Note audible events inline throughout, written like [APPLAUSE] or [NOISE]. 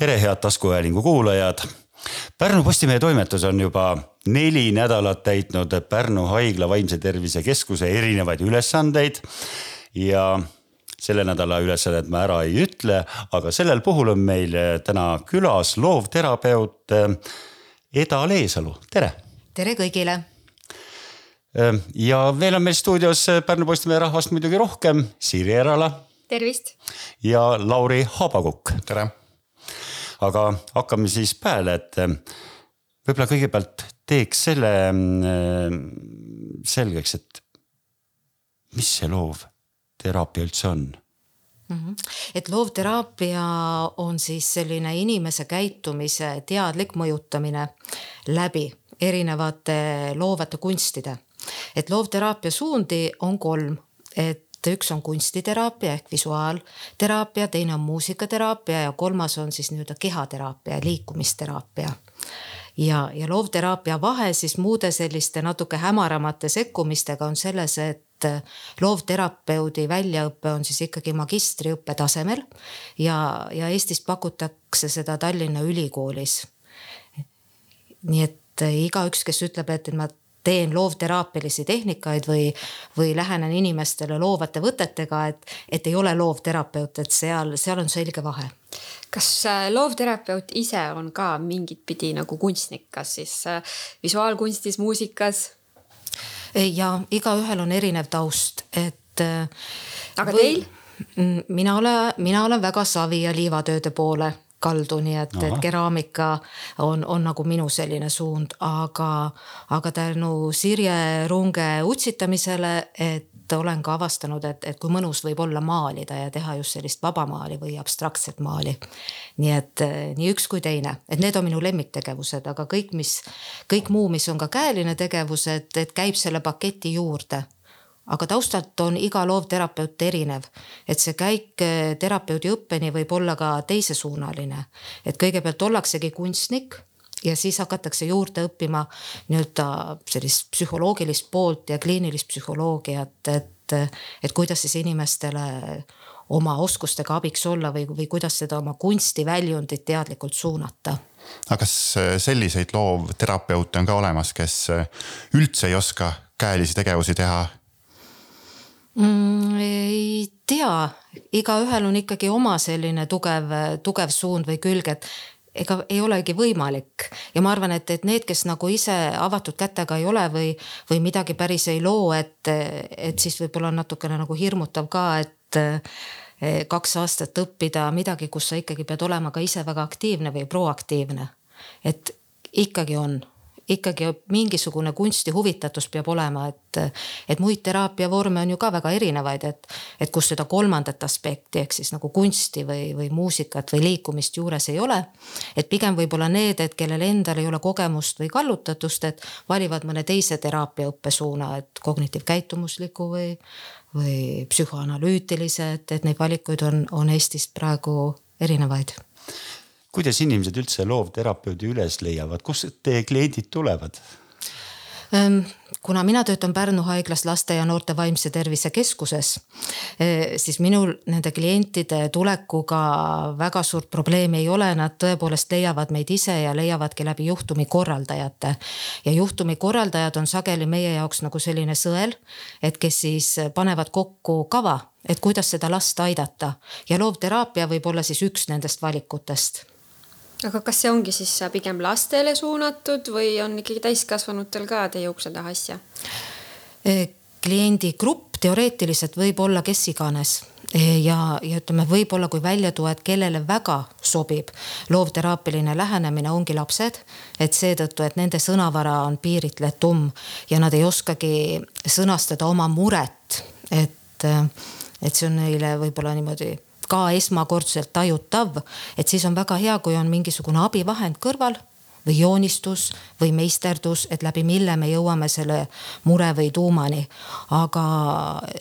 tere, head taskuhäälingu kuulajad. Pärnu Postimehe toimetus on juba neli nädalat täitnud Pärnu haigla vaimse tervise keskuse erinevaid ülesandeid ja selle nädala ülesannet ma ära ei ütle, aga sellel puhul on meil täna külas loovterapeut Eda Leesalu, tere. tere kõigile. ja veel on meil stuudios Pärnu Postimehe rahvast muidugi rohkem, Siiri Erala. tervist. ja Lauri Haabakukk. tere aga hakkame siis peale, et eh, võib-olla kõigepealt teeks selle eh, selgeks, et mis see loovteraapia üldse on? -hmm. et loovteraapia on siis selline inimese käitumise teadlik mõjutamine läbi erinevate loovate kunstide. et loovteraapia suundi on kolm, et et üks on kunstiteraapia ehk visuaalteraapia, teine on muusikateraapia ja kolmas on siis nii-öelda kehateraapia liikumisteraapia ja, ja loovteraapia vahe siis muude selliste natuke hämaramate sekkumistega on selles, et loovterapeudi väljaõpe on siis ikkagi magistriõppe tasemel ja, ja Eestis pakutakse seda Tallinna Ülikoolis. nii et igaüks, kes ütleb, et ma teen loovteraapialisi tehnikaid või, või lähenen inimestele loovate võtetega, et, et ei ole loovterapeut, et seal, seal on selge vahe. kas äh, loovterapeut ise on ka mingit pidi nagu kunstnik, kas siis äh, visuaalkunstis, muusikas? ja igaühel on erinev taust, et. Äh, aga või, teil? mina olen, mina olen väga savi ja liivatööde poole kaldu, nii et, et keraamika on, on nagu minu selline suund, aga, aga tänu Sirje Runge utsitamisele, et olen ka avastanud, et, et kui mõnus võib olla maalida ja teha just sellist vabamaali või abstraktset maali. nii et nii üks kui teine, et need on minu lemmiktegevused, aga kõik, mis, kõik muu, mis on ka käeline tegevus, et, et käib selle paketi juurde aga taustalt on iga loovterapeut erinev, et see käik eh, terapeudi õppeni võib olla ka teisesuunaline. et kõigepealt ollaksegi kunstnik ja siis hakatakse juurde õppima nii-öelda sellist psühholoogilist poolt ja kliinilist psühholoogiat, et, et kuidas siis inimestele oma oskustega abiks olla või, või kuidas seda oma kunstiväljundit teadlikult suunata aga kas eh, selliseid loovterapeute on ka olemas, kes eh, üldse ei oska käelisi tegevusi teha mm,? ei tea, igaühel on ikkagi oma selline tugev, tugev suund või külg, et ega ei olegi võimalik ja ma arvan, et, et need, kes nagu ise avatud kätega ei ole või, või midagi päris ei loo, et, et siis võib-olla on natukene nagu hirmutav ka, et eh, kaks aastat õppida midagi, kus sa ikkagi pead olema ka ise väga aktiivne või proaktiivne. et ikkagi on ikkagi mingisugune kunstihuvitatus peab olema, et, et muid teraapiavorme on ju ka väga erinevaid, et, et kus seda kolmandat aspekti ehk siis nagu kunsti või, või muusikat või liikumist juures ei ole. et pigem võib-olla need, et kellel endal ei ole kogemust või kallutatust, et valivad mõne teise teraapiaõppe suuna, et kognitiivkäitumusliku või, või psühhoanalüütilise, et, et neid valikuid on, on Eestis praegu erinevaid kuidas inimesed üldse loovterapeudi üles leiavad, kust teie kliendid tulevad? Ehm, kuna mina töötan Pärnu haiglas laste ja noorte vaimse tervise keskuses, eh, siis minul nende klientide tulekuga väga suurt probleemi ei ole, nad tõepoolest leiavad meid ise ja leiavadki läbi juhtumi korraldajate. ja juhtumi korraldajad on sageli meie jaoks nagu selline sõel, et kes siis panevad kokku kava, et kuidas seda last aidata ja loovteraapia võib olla siis üks nendest valikutest aga kas see ongi siis pigem lastele suunatud või on ikkagi täiskasvanutel ka teie ukse taha asja? E, kliendigrupp teoreetiliselt võib olla kes iganes e, ja, ja ütleme, võib-olla kui välja tuua, et kellele väga sobib loovteraapiline lähenemine, ongi lapsed. et seetõttu, et nende sõnavara on piiritletum ja nad ei oskagi sõnastada oma muret, et, et see on neile võib-olla niimoodi ka esmakordselt tajutav, et siis on väga hea, kui on mingisugune abivahend kõrval või joonistus või meisterdus, et läbi mille me jõuame selle mure või tuumani. aga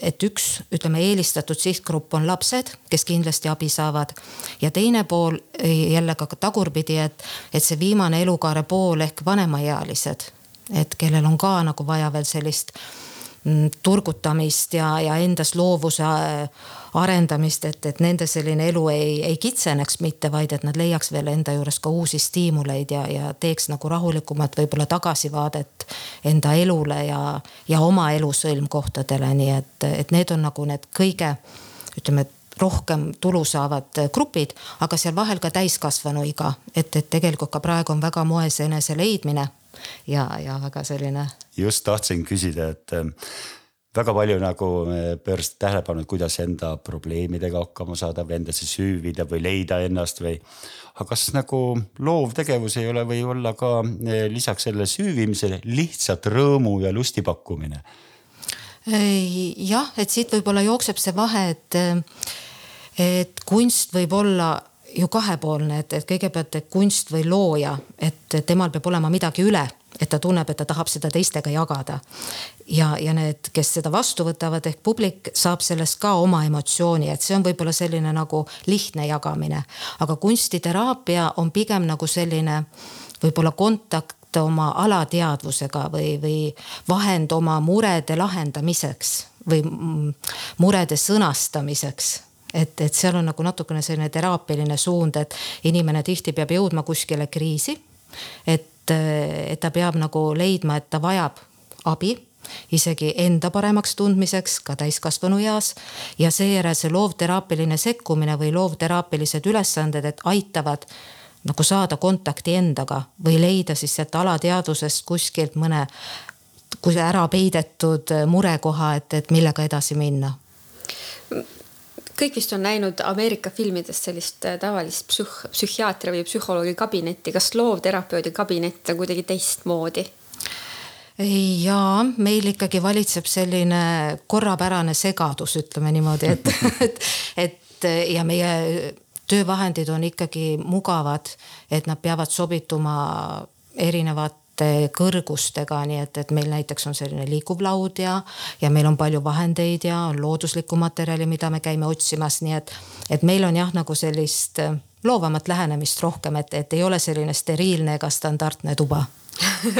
et üks, ütleme eelistatud sihtgrupp on lapsed, kes kindlasti abi saavad. ja teine pool jälle ka tagurpidi, et, et see viimane elukaare pool ehk vanemaealised, et kellel on ka nagu vaja veel sellist turgutamist ja, ja endas loovuse arendamist, et, et nende selline elu ei, ei kitseneks mitte, vaid et nad leiaks veel enda juures ka uusi stiimuleid ja, ja teeks nagu rahulikumat võib-olla tagasivaadet enda elule ja, ja oma elu sõlmkohtadele, nii et, et need on nagu need kõige ütleme rohkem tulu saavad grupid, aga seal vahel ka täiskasvanu iga, et, et tegelikult ka praegu on väga moes enese leidmine ja, ja väga selline. just tahtsin küsida, et väga palju nagu pöörasid tähelepanu, et kuidas enda probleemidega hakkama saada või endasse süüvida või leida ennast või. aga kas nagu loovtegevus ei ole või olla ka eh, lisaks sellele süüvimisele lihtsalt rõõmu ja lusti pakkumine? jah, et siit võib-olla jookseb see vahe, et, et kunst võib olla ju kahepoolne, et, et kõigepealt, et kunst või looja, et temal peab olema midagi üle et ta tunneb, et ta tahab seda teistega jagada. ja, ja need, kes seda vastu võtavad ehk publik saab sellest ka oma emotsiooni, et see on võib-olla selline nagu lihtne jagamine. aga kunstiteraapia on pigem nagu selline võib-olla kontakt oma alateadvusega või, või vahend oma murede lahendamiseks või murede sõnastamiseks et, et seal on nagu natukene selline teraapiline suund, et inimene tihti peab jõudma kuskile kriisi. et et, ta peab nagu leidma, et ta vajab abi isegi enda paremaks tundmiseks ka täiskasvanu eas. ja seejärel see loovteraapiline sekkumine või loovteraapilised ülesanded, et aitavad nagu saada kontakti endaga või leida siis sealt alateadvusest kuskilt mõne kui ära peidetud murekoha, et, et millega edasi minna kõik vist on näinud Ameerika filmides sellist äh, tavalist psüh-, psühhiaatri või psühholoogi kabinetti, kas loovterapeudi kabinet on kuidagi teistmoodi? ja meil ikkagi valitseb selline korrapärane segadus, ütleme niimoodi, et, [LAUGHS] et, et ja meie töövahendid on ikkagi mugavad, et nad peavad sobituma erinevat erinevate kõrgustega, nii et, et meil näiteks on selline liikuv laud ja, ja meil on palju vahendeid ja on looduslikku materjali, mida me käime otsimas, nii et, et meil on jah, nagu sellist loovamat lähenemist rohkem, et, et ei ole selline steriilne ega standardne tuba. [LAUGHS]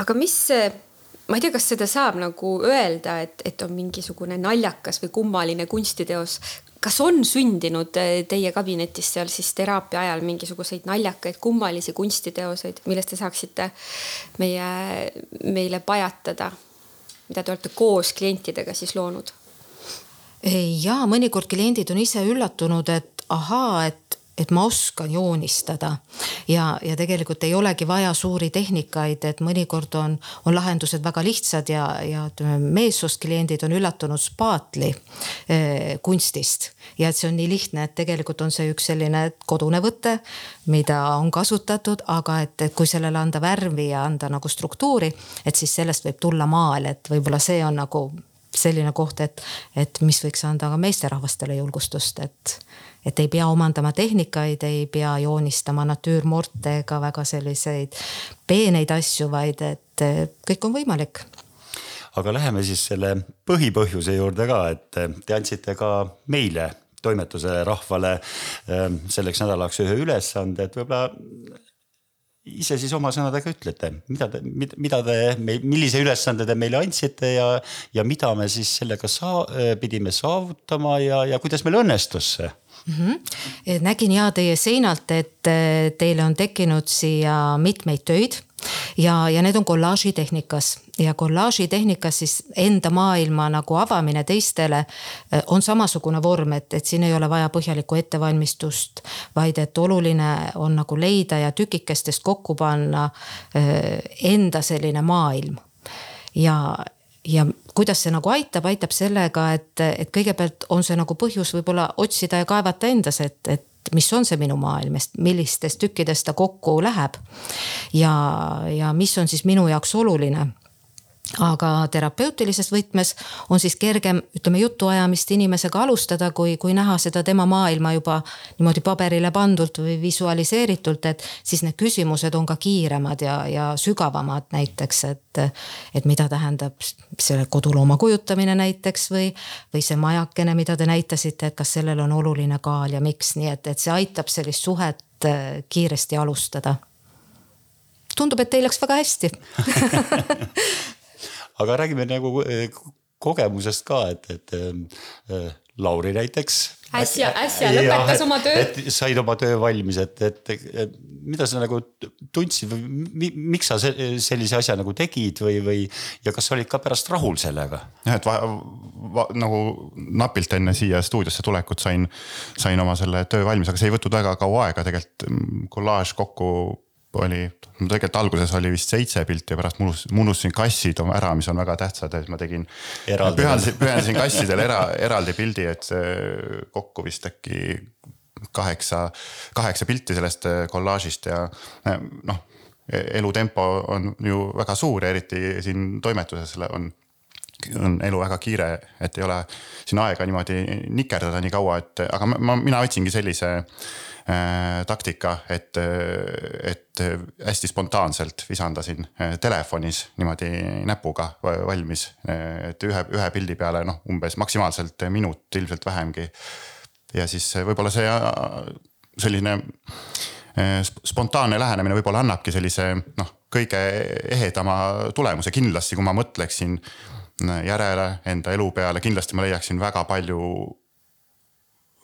Aga mis ma ei tea, kas seda saab nagu öelda, et, et on mingisugune naljakas või kummaline kunstiteos, kas on sündinud eh, teie kabinetis seal siis teraapia ajal mingisuguseid naljakaid, kummalisi kunstiteoseid, millest te saaksite meie, meile pajatada, mida te olete koos klientidega siis loonud? ja mõnikord kliendid on ise üllatunud, et ahaa, et et ma oskan joonistada ja, ja tegelikult ei olegi vaja suuri tehnikaid, et mõnikord on, on lahendused väga lihtsad ja, ja ütleme, meessoost kliendid on üllatunud spaatli eh, kunstist. ja et see on nii lihtne, et tegelikult on see üks selline kodune võte, mida on kasutatud, aga et, et kui sellele anda värvi ja anda nagu struktuuri, et siis sellest võib tulla maal, et võib-olla see on nagu selline koht, et, et mis võiks anda ka meesterahvastele julgustust, et et ei pea omandama tehnikaid, ei pea joonistama natüürmorte ega väga selliseid peeneid asju, vaid et kõik on võimalik. Aga läheme siis selle põhipõhjuse juurde ka, et te andsite ka meile, toimetuse rahvale ähm, selleks nädalaks ühe ülesande, et võib-olla ise siis oma sõnadega ütlete, mida te, mida te, millise ülesande te meile andsite ja, ja mida me siis sellega saa-, pidime saavutama ja, ja kuidas meil õnnestus see mm. -hmm. nägin ja teie seinalt, et eh, teile on tekkinud siia mitmeid töid ja, ja need on kollaaži tehnikas ja kollaaži tehnikas siis enda maailma nagu avamine teistele eh, on samasugune vorm, et, et siin ei ole vaja põhjalikku ettevalmistust, vaid et oluline on nagu leida ja tükikestest kokku panna eh, enda selline maailm ja, ja kuidas see nagu aitab, aitab sellega, et, et kõigepealt on see nagu põhjus võib-olla otsida ja kaevata endas, et, et mis on see minu maailm, millistest tükkidest ta kokku läheb. ja, ja mis on siis minu jaoks oluline aga terapeutilises võtmes on siis kergem, ütleme jutuajamist inimesega alustada, kui, kui näha seda tema maailma juba niimoodi paberile pandult või visualiseeritult, et siis need küsimused on ka kiiremad ja, ja sügavamad näiteks, et. et mida tähendab selle kodulooma kujutamine näiteks või, või see majakene, mida te näitasite, et kas sellel on oluline kaal ja miks, nii et, et see aitab sellist suhet äh, kiiresti alustada tundub, et teil läks väga hästi [LAUGHS] aga räägime nagu kogemusest ka, et, et Lauri näiteks äsja, äsja lõpetas oma töö. said oma töö valmis, et, et, et mida sa nagu tundsid või mi, miks sa sellise asja nagu tegid või, või ja kas sa olid ka pärast rahul sellega? jah, et va, va, nagu napilt enne siia stuudiosse tulekut sain, sain oma selle töö valmis, aga see ei võtnud väga kaua aega tegelikult kollaaž kokku oli, tegelikult alguses oli vist seitse pilti ja pärast ma unustasin kassid ära, mis on väga tähtsad, et ma tegin. pühendasin, pühendasin kassidele era, [LAUGHS] eraldi pildi, et kokku vist äkki kaheksa, kaheksa pilti sellest kollaažist ja noh, elutempo on ju väga suur ja eriti siin toimetuses on on elu väga kiire, et ei ole siin aega niimoodi nikerdada nii kaua, et aga ma, mina otsingi sellise äh, Äh, taktika, et, et hästi spontaanselt visandasin äh, telefonis niimoodi näpuga valmis. et ühe, ühe pildi peale noh, umbes maksimaalselt minut, ilmselt vähemgi. ja siis võib-olla see selline äh, spontaanne lähenemine võib-olla annabki sellise noh, kõige ehedama tulemuse kindlasti, kui ma mõtleksin järele enda elu peale, kindlasti ma leiaksin väga palju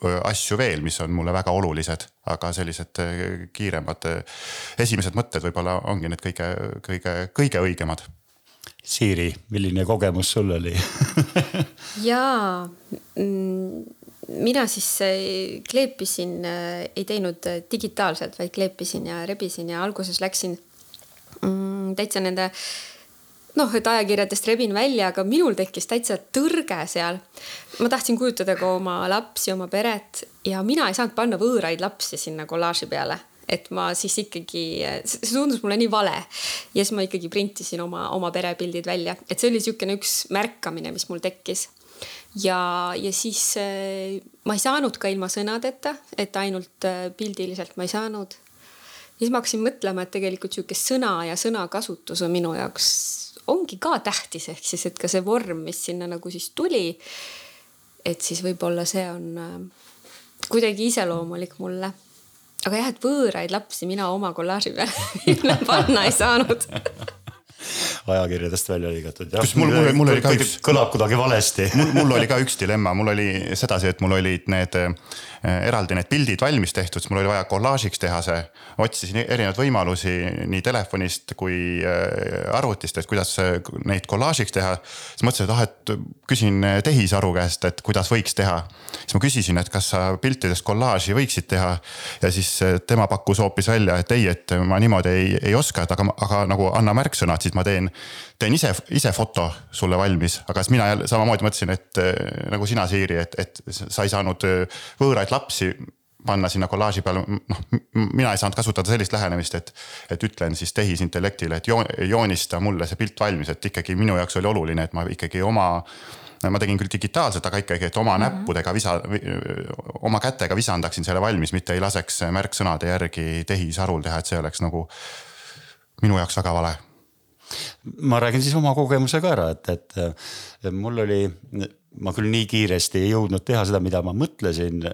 asju veel, mis on mulle väga olulised, aga sellised kiiremad esimesed mõtted võib-olla ongi need kõige, kõige, kõige õigemad. Siiri, milline kogemus sul oli [LAUGHS] jaa, mm, mina siis kleepisin, ei teinud digitaalselt, vaid kleepisin ja rebisin ja alguses läksin mm, täitsa nende noh, et ajakirjadest rebin välja, aga minul tekkis täitsa tõrge seal. ma tahtsin kujutada ka oma lapsi, oma peret ja mina ei saanud panna võõraid lapsi sinna kollaaži peale et ma siis ikkagi, see tundus mulle nii vale. ja siis ma ikkagi printisin oma, oma perepildid välja, et see oli niisugune üks märkamine, mis mul tekkis. ja, ja siis äh, ma ei saanud ka ilma sõnadeta, et ainult äh, pildiliselt ma ei saanud. siis ma hakkasin mõtlema, et tegelikult niisugune sõna ja sõnakasutus on minu jaoks ongi ka tähtis, ehk siis, et ka see vorm, mis sinna nagu siis tuli. et siis võib-olla see on äh, kuidagi iseloomulik mulle. aga jah, et võõraid lapsi mina oma kollaaži peale [LAUGHS] panna ei saanud [LAUGHS] ajakirjadest välja lõigatud. mul, mul, mul oli ka üks. kõlab kuidagi valesti mul, mul oli ka üks dilemma, mul oli sedasi, et mul olid need äh, eraldi need pildid valmis tehtud, siis mul oli vaja kollaažiks teha see. otsisin erinevaid võimalusi nii telefonist kui äh, arvutist, et kuidas neid kollaažiks teha. siis mõtlesin, et ah, et küsin tehisaru käest, et kuidas võiks teha. siis ma küsisin, et kas sa piltidest kollaaži võiksid teha. ja siis tema pakkus hoopis välja, et ei, et ma niimoodi ei, ei oska, et aga, aga nagu anna märksõnad, siis ma teen teen ise, ise foto sulle valmis, aga siis mina jälle samamoodi mõtlesin, et äh, nagu sina, Siiri, et, et sa ei saanud äh, võõraid lapsi panna sinna kollaaži peale, noh, mina ei saanud kasutada sellist lähenemist, et, et ütlen siis tehisintellektile, et joonista mulle see pilt valmis, et ikkagi minu jaoks oli oluline, et ma ikkagi oma ma tegin küll digitaalselt, aga ikkagi, et oma mm -hmm. näppudega visa, oma kätega visandaksin selle valmis, mitte ei laseks märksõnade järgi tehisarul teha, et see oleks nagu minu jaoks väga vale ma räägin siis oma kogemuse ka ära, et, et mul oli, ma küll nii kiiresti ei jõudnud teha seda, mida ma mõtlesin.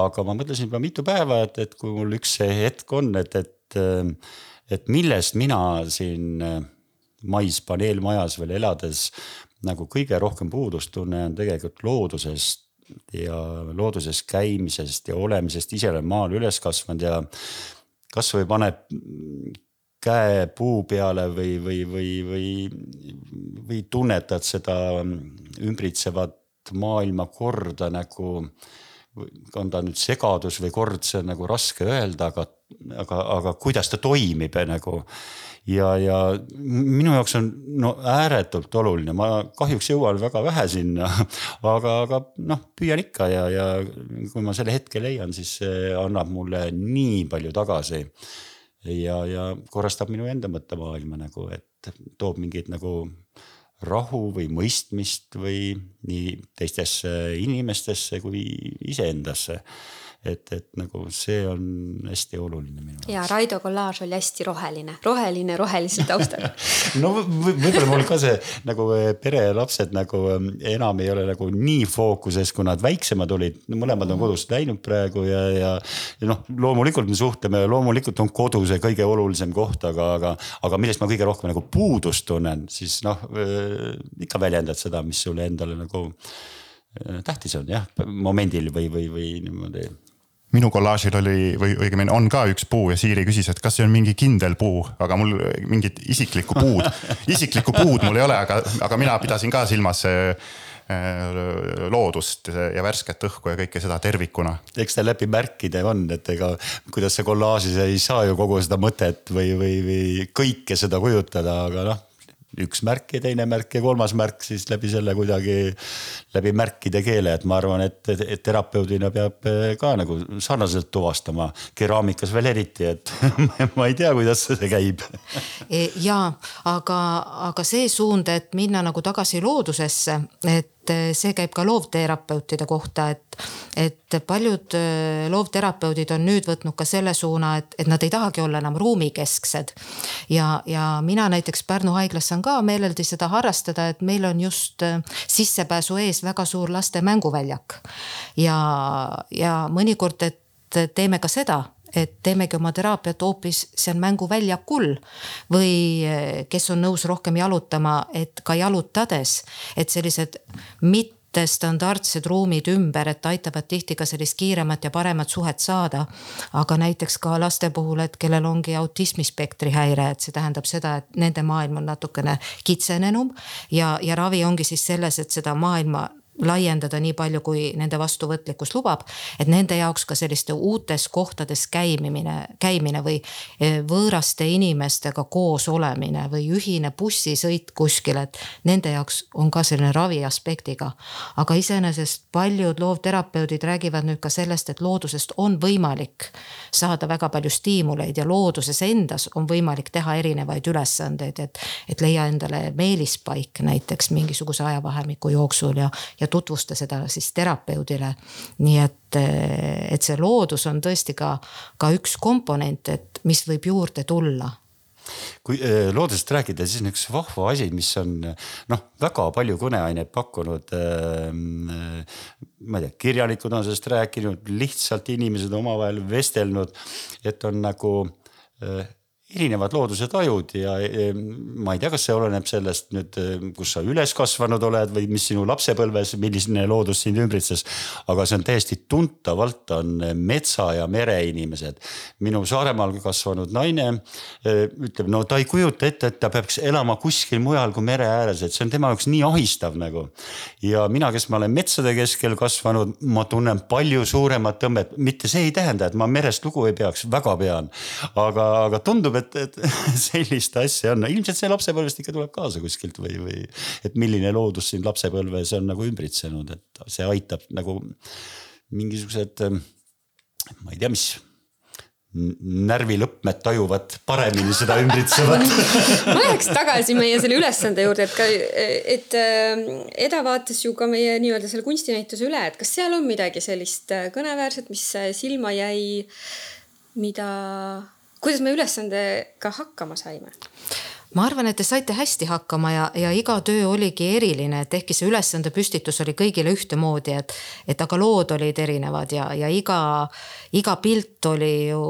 aga ma mõtlesin juba mitu päeva, et, et kui mul üks see hetk on, et, et, et millest mina siin mais paneelmajas veel elades nagu kõige rohkem puudust tunnen, on tegelikult loodusest ja looduses käimisest ja olemisest, ise olen maal üles kasvanud ja kasvõi paneb käe puu peale või, või, või, või, või tunnetad seda ümbritsevat maailmakorda nagu. on ta nüüd segadus või kord, see on nagu raske öelda, aga, aga, aga kuidas ta toimib nagu. ja, ja minu jaoks on no ääretult oluline, ma kahjuks jõuan väga vähe sinna, [LAUGHS] aga, aga noh, püüan ikka ja, ja kui ma selle hetke leian, siis see annab mulle nii palju tagasi ja, ja korrastab minu enda mõttemaailma nagu, et toob mingeid nagu rahu või mõistmist või nii teistesse inimestesse kui iseendasse. Et, et nagu see on hästi oluline minu jaoks. ja Raido kollaaž oli hästi roheline, roheline rohelisel taustal [LAUGHS] no võib-olla mul ka see nagu eh, pere ja lapsed nagu eh, enam ei ole nagu nii fookuses, kui nad väiksemad olid, mõlemad on kodust läinud praegu ja, ja. ja noh, loomulikult me suhtleme, loomulikult on kodu see kõige olulisem koht, aga, aga, aga millest ma kõige rohkem nagu puudust tunnen, siis noh äh, ikka väljendad seda, mis sulle endale nagu äh, tähtis on jah, momendil või, või, või niimoodi minu kollaažil oli või õigemini on ka üks puu ja Siiri küsis, et kas see on mingi kindel puu, aga mul mingit isiklikku puud, [LAUGHS] isiklikku puud mul ei ole, aga, aga mina pidasin ka silmas äh, loodust ja värsket õhku ja kõike seda tervikuna. eks ta läbi märkide on, et ega kuidas sa kollaažis ei saa ju kogu seda mõtet või, või, või kõike seda kujutada, aga noh üks märk ja teine märk ja kolmas märk siis läbi selle kuidagi läbi märkide keele, et ma arvan, et, et terapeudina peab eh, ka nagu sarnaselt tuvastama, keraamikas veel eriti, et [LAUGHS] ma ei tea, kuidas see käib. E, ja aga, aga see suund, et minna nagu tagasi loodusesse, et see käib ka loovterapeutide kohta, et, et paljud äh, loovterapeudid on nüüd võtnud ka selle suuna, et, et nad ei tahagi olla enam ruumikesksed. ja, ja mina näiteks Pärnu haiglas saan ka meeleldi seda harrastada, et meil on just äh, sissepääsu ees väga suur laste mänguväljak. ja, ja mõnikord, et teeme ka seda et teemegi oma teraapiat hoopis seal mänguväljakul või eh, kes on nõus rohkem jalutama, et ka jalutades, et sellised mitte standardsed ruumid ümber, et aitavad tihti ka sellist kiiremat ja paremat suhet saada. aga näiteks ka laste puhul, et kellel ongi autismispektri häire, et see tähendab seda, et nende maailm on natukene kitsenenum ja, ja ravi ongi siis selles, et seda maailma laiendada nii palju, kui nende vastuvõtlikkus lubab. et nende jaoks ka selliste uutes kohtades käimine, käimine või e, võõraste inimestega koos olemine või ühine bussisõit kuskile, et nende jaoks on ka selline ravi aspektiga. aga iseenesest paljud loovterapeudid räägivad nüüd ka sellest, et loodusest on võimalik saada väga palju stiimuleid ja looduses endas on võimalik teha erinevaid ülesandeid, et, et leia endale meelispaik näiteks mingisuguse ajavahemiku jooksul ja, ja tutvusta seda siis terapeudile. nii et, et see loodus on tõesti ka, ka üks komponent, et mis võib juurde tulla kui äh, loodusest rääkida, siis on üks vahva asi, mis on noh, väga palju kõneainet pakkunud. Ähm, ma ei tea, kirjanikud on sellest rääkinud, lihtsalt inimesed omavahel vestelnud, et on nagu äh, erinevad looduse tajud ja ma ei tea, kas see oleneb sellest nüüd, kus sa üles kasvanud oled või mis sinu lapsepõlves, milline loodus sind ümbritses. aga see on täiesti tuntavalt on metsa ja mereinimesed. minu Saaremaal kasvanud naine ütleb, no ta ei kujuta ette, et ta peaks elama kuskil mujal kui mere ääres, et see on tema jaoks nii ahistav nagu. ja mina, kes ma olen metsade keskel kasvanud, ma tunnen palju suuremat tõmmet, mitte see ei tähenda, et ma merest lugu ei peaks, väga pean. aga, aga tundub, et, et [LAUGHS] sellist asja on, ilmselt see lapsepõlvest ikka tuleb kaasa kuskilt või, või et milline loodus sind lapsepõlves on nagu ümbritsenud, et see aitab nagu mingisugused, ma ei tea, mis närvilõpmed tajuvad paremini seda ümbritsevat. [LAUGHS] Ma läheks tagasi meie selle ülesande juurde, et ka, et äh, Eda vaatas ju ka meie nii-öelda selle kunstinäituse üle, et kas seal on midagi sellist äh, kõneväärset, mis äh, silma jäi, mida kuidas me ülesandega hakkama saime? ma arvan, et te saite hästi hakkama ja, ja iga töö oligi eriline, et ehkki see ülesande püstitus oli kõigile ühtemoodi, et, et aga lood olid erinevad ja, ja iga, iga pilt oli ju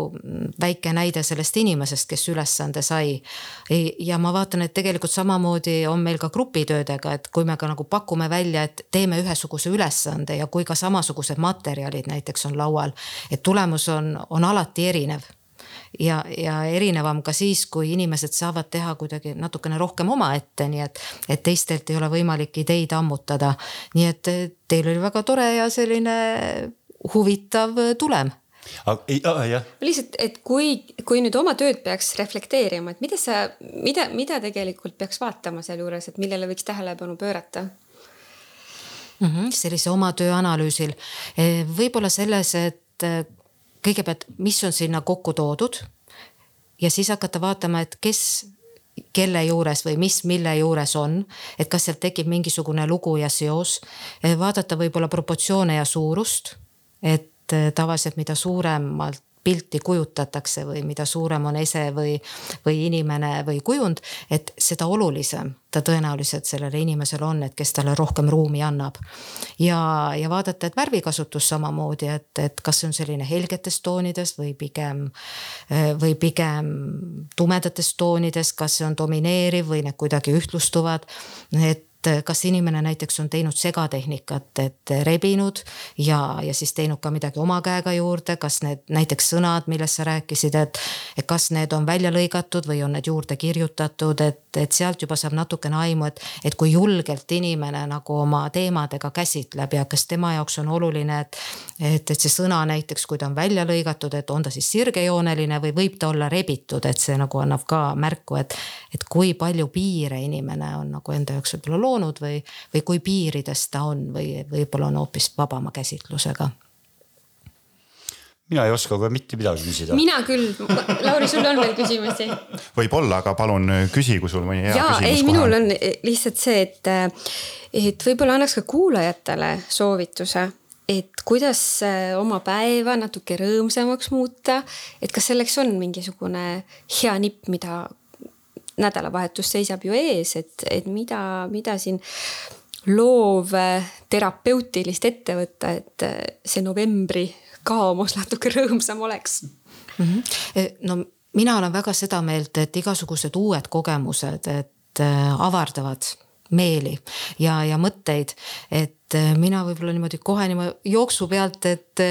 väike näide sellest inimesest, kes ülesande sai. ja ma vaatan, et tegelikult samamoodi on meil ka grupitöödega, et kui me ka nagu pakume välja, et teeme ühesuguse ülesande ja kui ka samasugused materjalid näiteks on laual, et tulemus on, on alati erinev ja, ja erinevam ka siis, kui inimesed saavad teha kuidagi natukene rohkem omaette, nii et, et teistelt ei ole võimalik ideid ammutada. nii et teil oli väga tore ja selline huvitav tulem aga jah. lihtsalt, et kui, kui nüüd oma tööd peaks reflekteerima, et mida sa, mida, mida tegelikult peaks vaatama sealjuures, et millele võiks tähelepanu pöörata? Mm -hmm, sellise oma töö analüüsil eh, võib-olla selles, et kõigepealt, mis on sinna kokku toodud. ja siis hakata vaatama, et kes, kelle juures või mis, mille juures on, et kas sealt tekib mingisugune lugu ja seos. vaadata võib-olla proportsioone ja suurust, et tavaliselt mida suuremalt pilti kujutatakse või mida suurem on ese või, või inimene või kujund, et seda olulisem ta tõenäoliselt sellele inimesele on, et kes talle rohkem ruumi annab. ja, ja vaadata, et värvikasutus samamoodi, et, et kas see on selline helgetes toonides või pigem, või pigem tumedates toonides, kas see on domineeriv või need kuidagi ühtlustuvad. et kas inimene näiteks on teinud segatehnikat, et rebinud ja, ja siis teinud ka midagi oma käega juurde, kas need näiteks sõnad, millest sa rääkisid, et. et kas need on välja lõigatud või on need juurde kirjutatud, et, et sealt juba saab natukene aimu, et, et kui julgelt inimene nagu oma teemadega käsitleb ja kas tema jaoks on oluline, et. et, et see sõna näiteks, kui ta on välja lõigatud, et on ta siis sirgejooneline või võib ta olla rebitud, et see nagu annab ka märku, et, et kui palju piire inimene on nagu enda jaoks võib-olla loonud või, või kui piirides ta on või võib-olla on hoopis vabama käsitlusega mina ei oska kohe mitte midagi küsida. mina küll, Lauri, sul on veel küsimusi? võib-olla, aga palun küsi, kui sul mõni hea ja, küsimus. ei, minul on lihtsalt see, et, et võib-olla annaks ka kuulajatele soovituse, et kuidas oma päeva natuke rõõmsamaks muuta. et kas selleks on mingisugune hea nipp, mida nädalavahetus seisab ju ees, et, et mida, mida siin loov terapeutilist ette võtta, et see novembri kaomus natuke rõõmsam oleks mm. -hmm. no mina olen väga seda meelt, et igasugused uued kogemused, et äh, avardavad meeli ja, ja mõtteid, et äh, mina võib-olla niimoodi kohe niimoodi jooksu pealt, et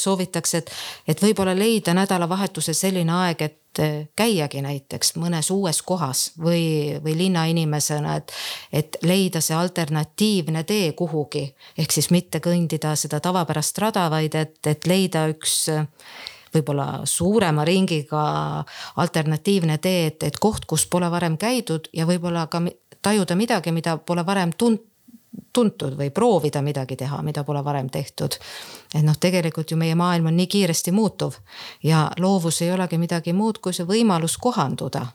soovitaks, et, et võib-olla leida nädalavahetusel selline aeg, et et käiagi näiteks mõnes uues kohas või, või linnainimesena, et, et leida see alternatiivne tee kuhugi. ehk siis mitte kõndida seda tavapärast rada, vaid et, et leida üks võib-olla suurema ringiga alternatiivne tee, et, et koht, kus pole varem käidud ja võib-olla ka tajuda midagi, mida pole varem tund-, tuntud või proovida midagi teha, mida pole varem tehtud. et noh, tegelikult ju meie maailm on nii kiiresti muutuv ja loovus ei olegi midagi muud kui see võimalus kohanduda.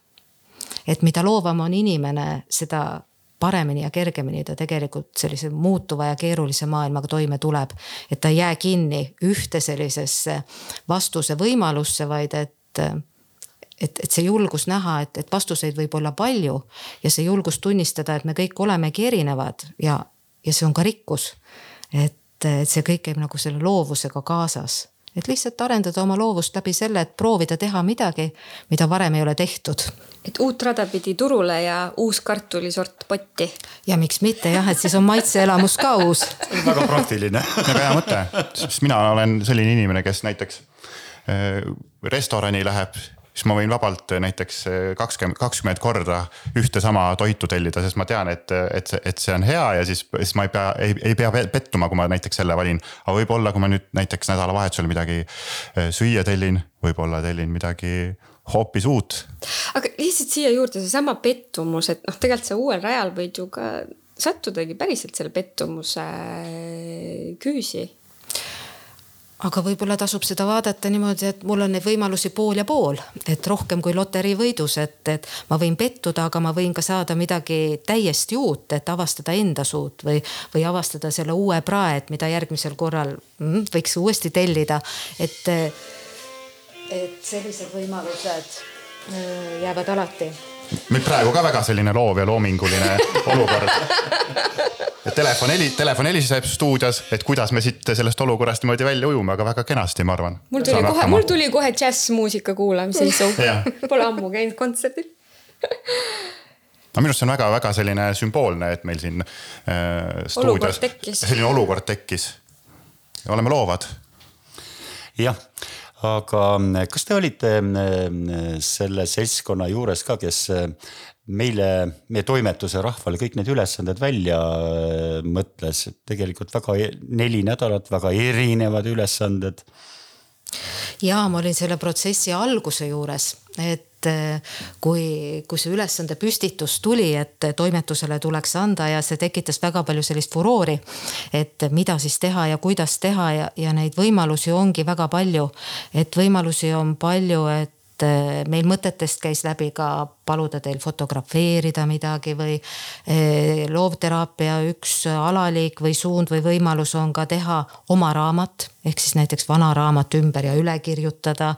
et mida loovam on inimene, seda paremini ja kergemini ta tegelikult sellise muutuva ja keerulise maailmaga toime tuleb. et ta ei jää kinni ühte sellisesse vastuse võimalusse, vaid et et, et see julgus näha, et, et vastuseid võib olla palju ja see julgus tunnistada, et me kõik olemegi erinevad ja, ja see on ka rikkus. et, et see kõik käib nagu selle loovusega kaasas, et lihtsalt arendada oma loovust läbi selle, et proovida teha midagi, mida varem ei ole tehtud. et uut rada pidi turule ja uus kartulisort potti. ja miks mitte jah, et siis on maitseelamus ka uus väga praktiline väga hea mõte, sest mina olen selline inimene, kes näiteks äh, restorani läheb siis ma võin vabalt näiteks kakskümmend, kakskümmend korda ühte sama toitu tellida, sest ma tean, et, et et see on hea ja siis, siis ma ei pea, ei, ei pea pettuma, kui ma näiteks selle valin. aga võib-olla, kui ma nüüd näiteks nädalavahetusel midagi eh, süüa tellin, võib-olla tellin midagi hoopis uut. aga lihtsalt siia juurde seesama pettumus, et noh, tegelikult sa uuel rajal võid ju ka sattudagi päriselt selle pettumuse küüsi aga võib-olla tasub seda vaadata niimoodi, et mul on neid võimalusi pool ja pool, et rohkem kui loteriivõidus, et, et ma võin pettuda, aga ma võin ka saada midagi täiesti uut, et avastada enda suud või, või avastada selle uue prae, et mida järgmisel korral mm, võiks uuesti tellida, et. et sellised võimalused äh, jäävad alati meil praegu ka väga selline loov ja loominguline [LAUGHS] olukord. et telefon heli-, telefon heliseb stuudios, et kuidas me siit sellest olukorrast niimoodi välja ujume, aga väga kenasti, ma arvan. mul tuli kohe, mul tuli kohe džässmuusika kuulamise isu [LAUGHS] Pole ammu käinud kontserdil [LAUGHS] no minu arust see on väga-väga selline sümboolne, et meil siin äh, stuudios selline olukord tekkis. oleme loovad. jah aga mm, kas te olite mm, selle seltskonna juures ka, kes mm, meile, meie toimetuse rahvale kõik need ülesanded välja mõtles, tegelikult väga e-, neli nädalat, väga erinevad ülesanded. ja ma olin selle protsessi alguse juures, et eh, kui, kui see ülesande püstitus tuli, et toimetusele tuleks anda ja see tekitas väga palju sellist furoori. et mida siis teha ja kuidas teha ja, ja neid võimalusi ongi väga palju. et võimalusi on palju, et äh, meil mõtetest käis läbi ka paluda teil fotografeerida midagi või äh, loovteraapia üks alaliik või suund või võimalus on ka teha oma raamat ehk siis näiteks vana raamat ümber ja üle kirjutada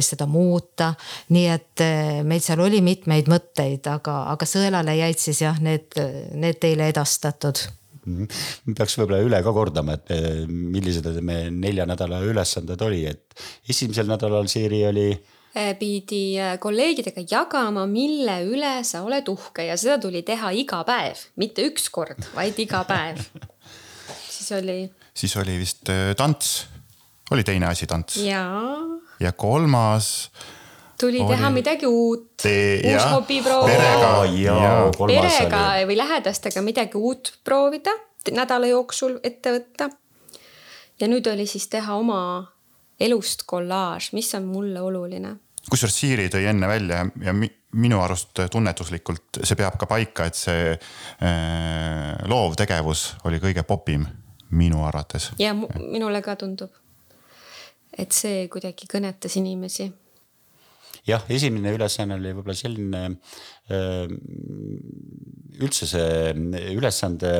seda muuta. nii et meil seal oli mitmeid mõtteid, aga, aga sõelale jäid siis jah, need, need teile edastatud Mhm. peaks võib-olla üle ka kordama, et eh, millised me nelja nädala ülesanded oli, et esimesel nädalal Siiri oli eh, pidi eh, kolleegidega jagama, mille üle sa oled uhke ja seda tuli teha iga päev, mitte üks kord, vaid iga päev. [LAUGHS] siis oli. siis oli vist tants, oli teine asi tants. jaa. Ja kolmas tuli oli... teha midagi uut, uus hobi proovida. perega, perega või lähedastega midagi uut proovida, nädala jooksul ette võtta. ja nüüd oli siis teha oma elust kollaaž, mis on mulle oluline. kusjuures Siiri tõi enne välja ja minu arust tunnetuslikult see peab ka paika, et see äh, loovtegevus oli kõige popim minu arvates. ja minule ka tundub, et see kuidagi kõnetas inimesi jah, esimene ülesanne oli võib-olla selline äh, üldse see ülesande,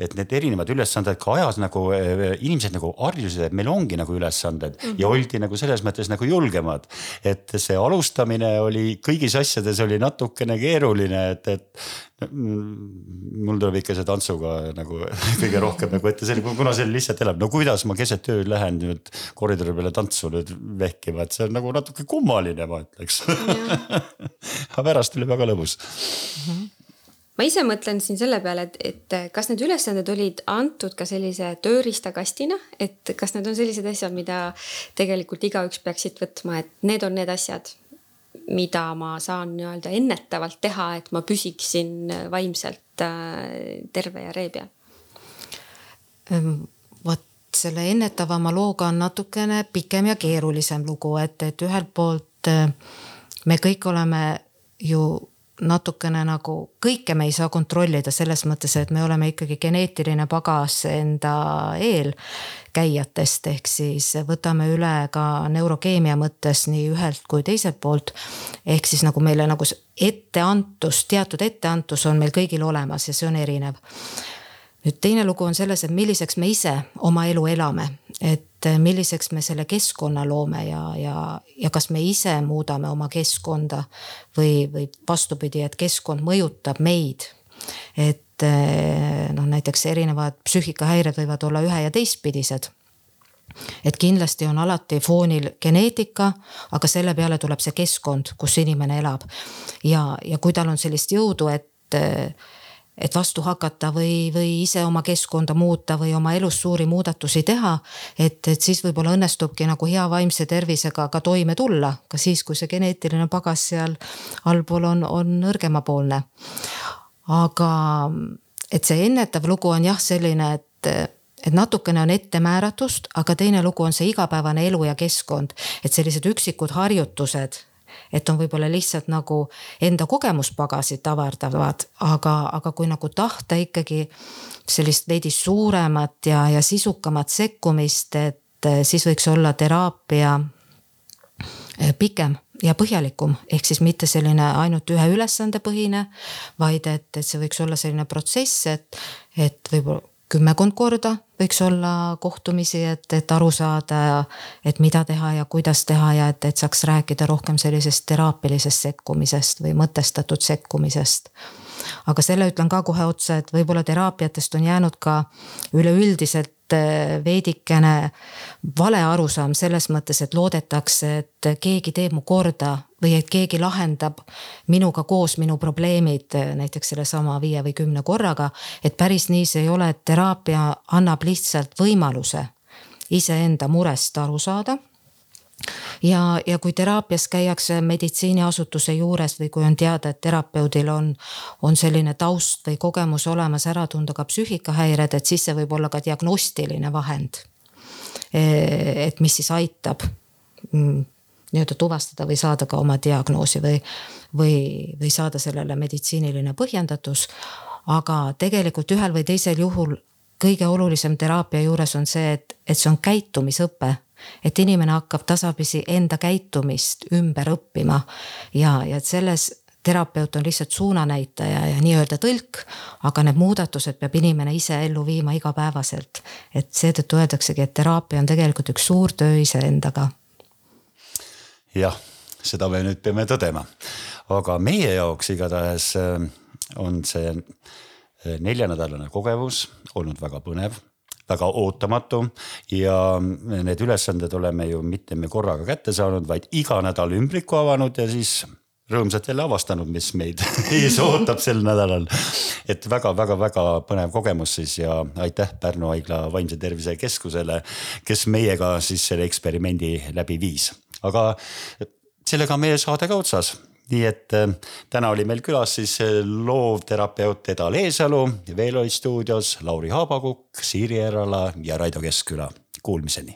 et need erinevad ülesanded ka ajas nagu äh, inimesed nagu harjusid, et meil ongi nagu ülesanded mm -hmm. ja oldi nagu selles mõttes nagu julgemad. et see alustamine oli kõigis asjades oli natukene keeruline, et, et mul tuleb ikka see tantsuga nagu [LAUGHS] kõige rohkem nagu ette, kuna see lihtsalt elab, no kuidas ma keset ööd lähen nüüd koridori peale tantsu nüüd vehkima, et see on nagu natuke kummaline, ma ütleks [LAUGHS] aga pärast oli väga lõbus mm. -hmm ma ise mõtlen siin selle peale, et, et kas need ülesanded olid antud ka sellise tööriistakastina, et kas need on sellised asjad, mida tegelikult igaüks peaks siit võtma, et need on need asjad, mida ma saan nii-öelda ennetavalt teha, et ma püsiksin vaimselt äh, terve ja ree peal? Ehm, vot selle ennetavama looga on natukene pikem ja keerulisem lugu, et, et ühelt poolt äh, me kõik oleme ju natukene nagu kõike me ei saa kontrollida selles mõttes, et me oleme ikkagi geneetiline pagas enda eelkäijatest, ehk siis võtame üle ka neurokeemia mõttes nii ühelt kui teiselt poolt. ehk siis nagu meile nagu etteantus, teatud etteantus on meil kõigil olemas ja see on erinev nüüd teine lugu on selles, et milliseks me ise oma elu elame, et äh, milliseks me selle keskkonna loome ja, ja, ja kas me ise muudame oma keskkonda või, või vastupidi, et keskkond mõjutab meid. et äh, noh, näiteks erinevad psüühikahäired võivad olla ühe ja teistpidised et kindlasti on alati foonil geneetika, aga selle peale tuleb see keskkond, kus inimene elab. ja, ja kui tal on sellist jõudu, et äh, et vastu hakata või, või ise oma keskkonda muuta või oma elus suuri muudatusi teha. et, et siis võib-olla õnnestubki nagu hea vaimse tervisega ka toime tulla, ka siis, kui see geneetiline pagas seal allpool on, on nõrgemapoolne. aga et see ennetav lugu on jah, selline, et et natukene on ettemääratust, aga teine lugu on see igapäevane elu ja keskkond, et sellised üksikud harjutused et on võib-olla lihtsalt nagu enda kogemuspagasit avardavad, aga, aga kui nagu tahta ikkagi sellist veidi suuremat ja, ja sisukamat sekkumist, et eh, siis võiks olla teraapia eh, pikem ja põhjalikum, ehk siis mitte selline ainult ühe ülesande põhine, vaid et, et see võiks olla selline protsess, et, et võib-olla kümmekond korda võiks olla kohtumisi, et, et aru saada, et mida teha ja kuidas teha ja et, et saaks rääkida rohkem sellisest teraapilisest sekkumisest või mõtestatud sekkumisest. aga selle ütlen ka kohe otsa, et võib-olla teraapiatest on jäänud ka üleüldiselt Eh, veidikene vale arusaam selles mõttes, et loodetakse, et keegi teeb mu korda või et keegi lahendab minuga koos minu probleemid eh, näiteks sellesama viie või kümne korraga. et päris nii see ei ole, et teraapia annab lihtsalt võimaluse iseenda murest aru saada ja, ja kui teraapias käiakse meditsiiniasutuse juures või kui on teada, et terapeudil on, on selline taust või kogemus olemas ära tunda ka psüühikahäired, et siis see võib olla ka diagnostiline vahend. E, et mis siis aitab mm, nii-öelda tuvastada või saada ka oma diagnoosi või, või, või saada sellele meditsiiniline põhjendatus. aga tegelikult ühel või teisel juhul kõige olulisem teraapia juures on see, et, et see on käitumisõpe et inimene hakkab tasapisi enda käitumist ümber õppima ja, ja selles terapeut on lihtsalt suunanäitaja ja nii-öelda tõlk, aga need muudatused peab inimene ise ellu viima igapäevaselt. et seetõttu öeldaksegi, et teraapia on tegelikult üks suur töö iseendaga. Jah, seda me nüüd peame tõdema, aga meie jaoks igatahes äh, on see äh, neljanädalane kogemus olnud väga põnev väga ootamatu ja need ülesanded oleme ju mitte me korraga kätte saanud, vaid iga nädal ümbriku avanud ja siis rõõmsalt jälle avastanud, mis meid [LAUGHS] ees ootab sel nädalal. et väga-väga-väga põnev kogemus siis ja aitäh Pärnu haigla vaimse tervise keskusele, kes meiega siis selle eksperimendi läbi viis, aga sellega on meie saade ka otsas nii et äh, täna oli meil külas siis äh, loovterapeut Eda Leesalu, veel oli stuudios Lauri Haabakukk, Siiri Erala ja Raido Keskküla. Kuulmiseni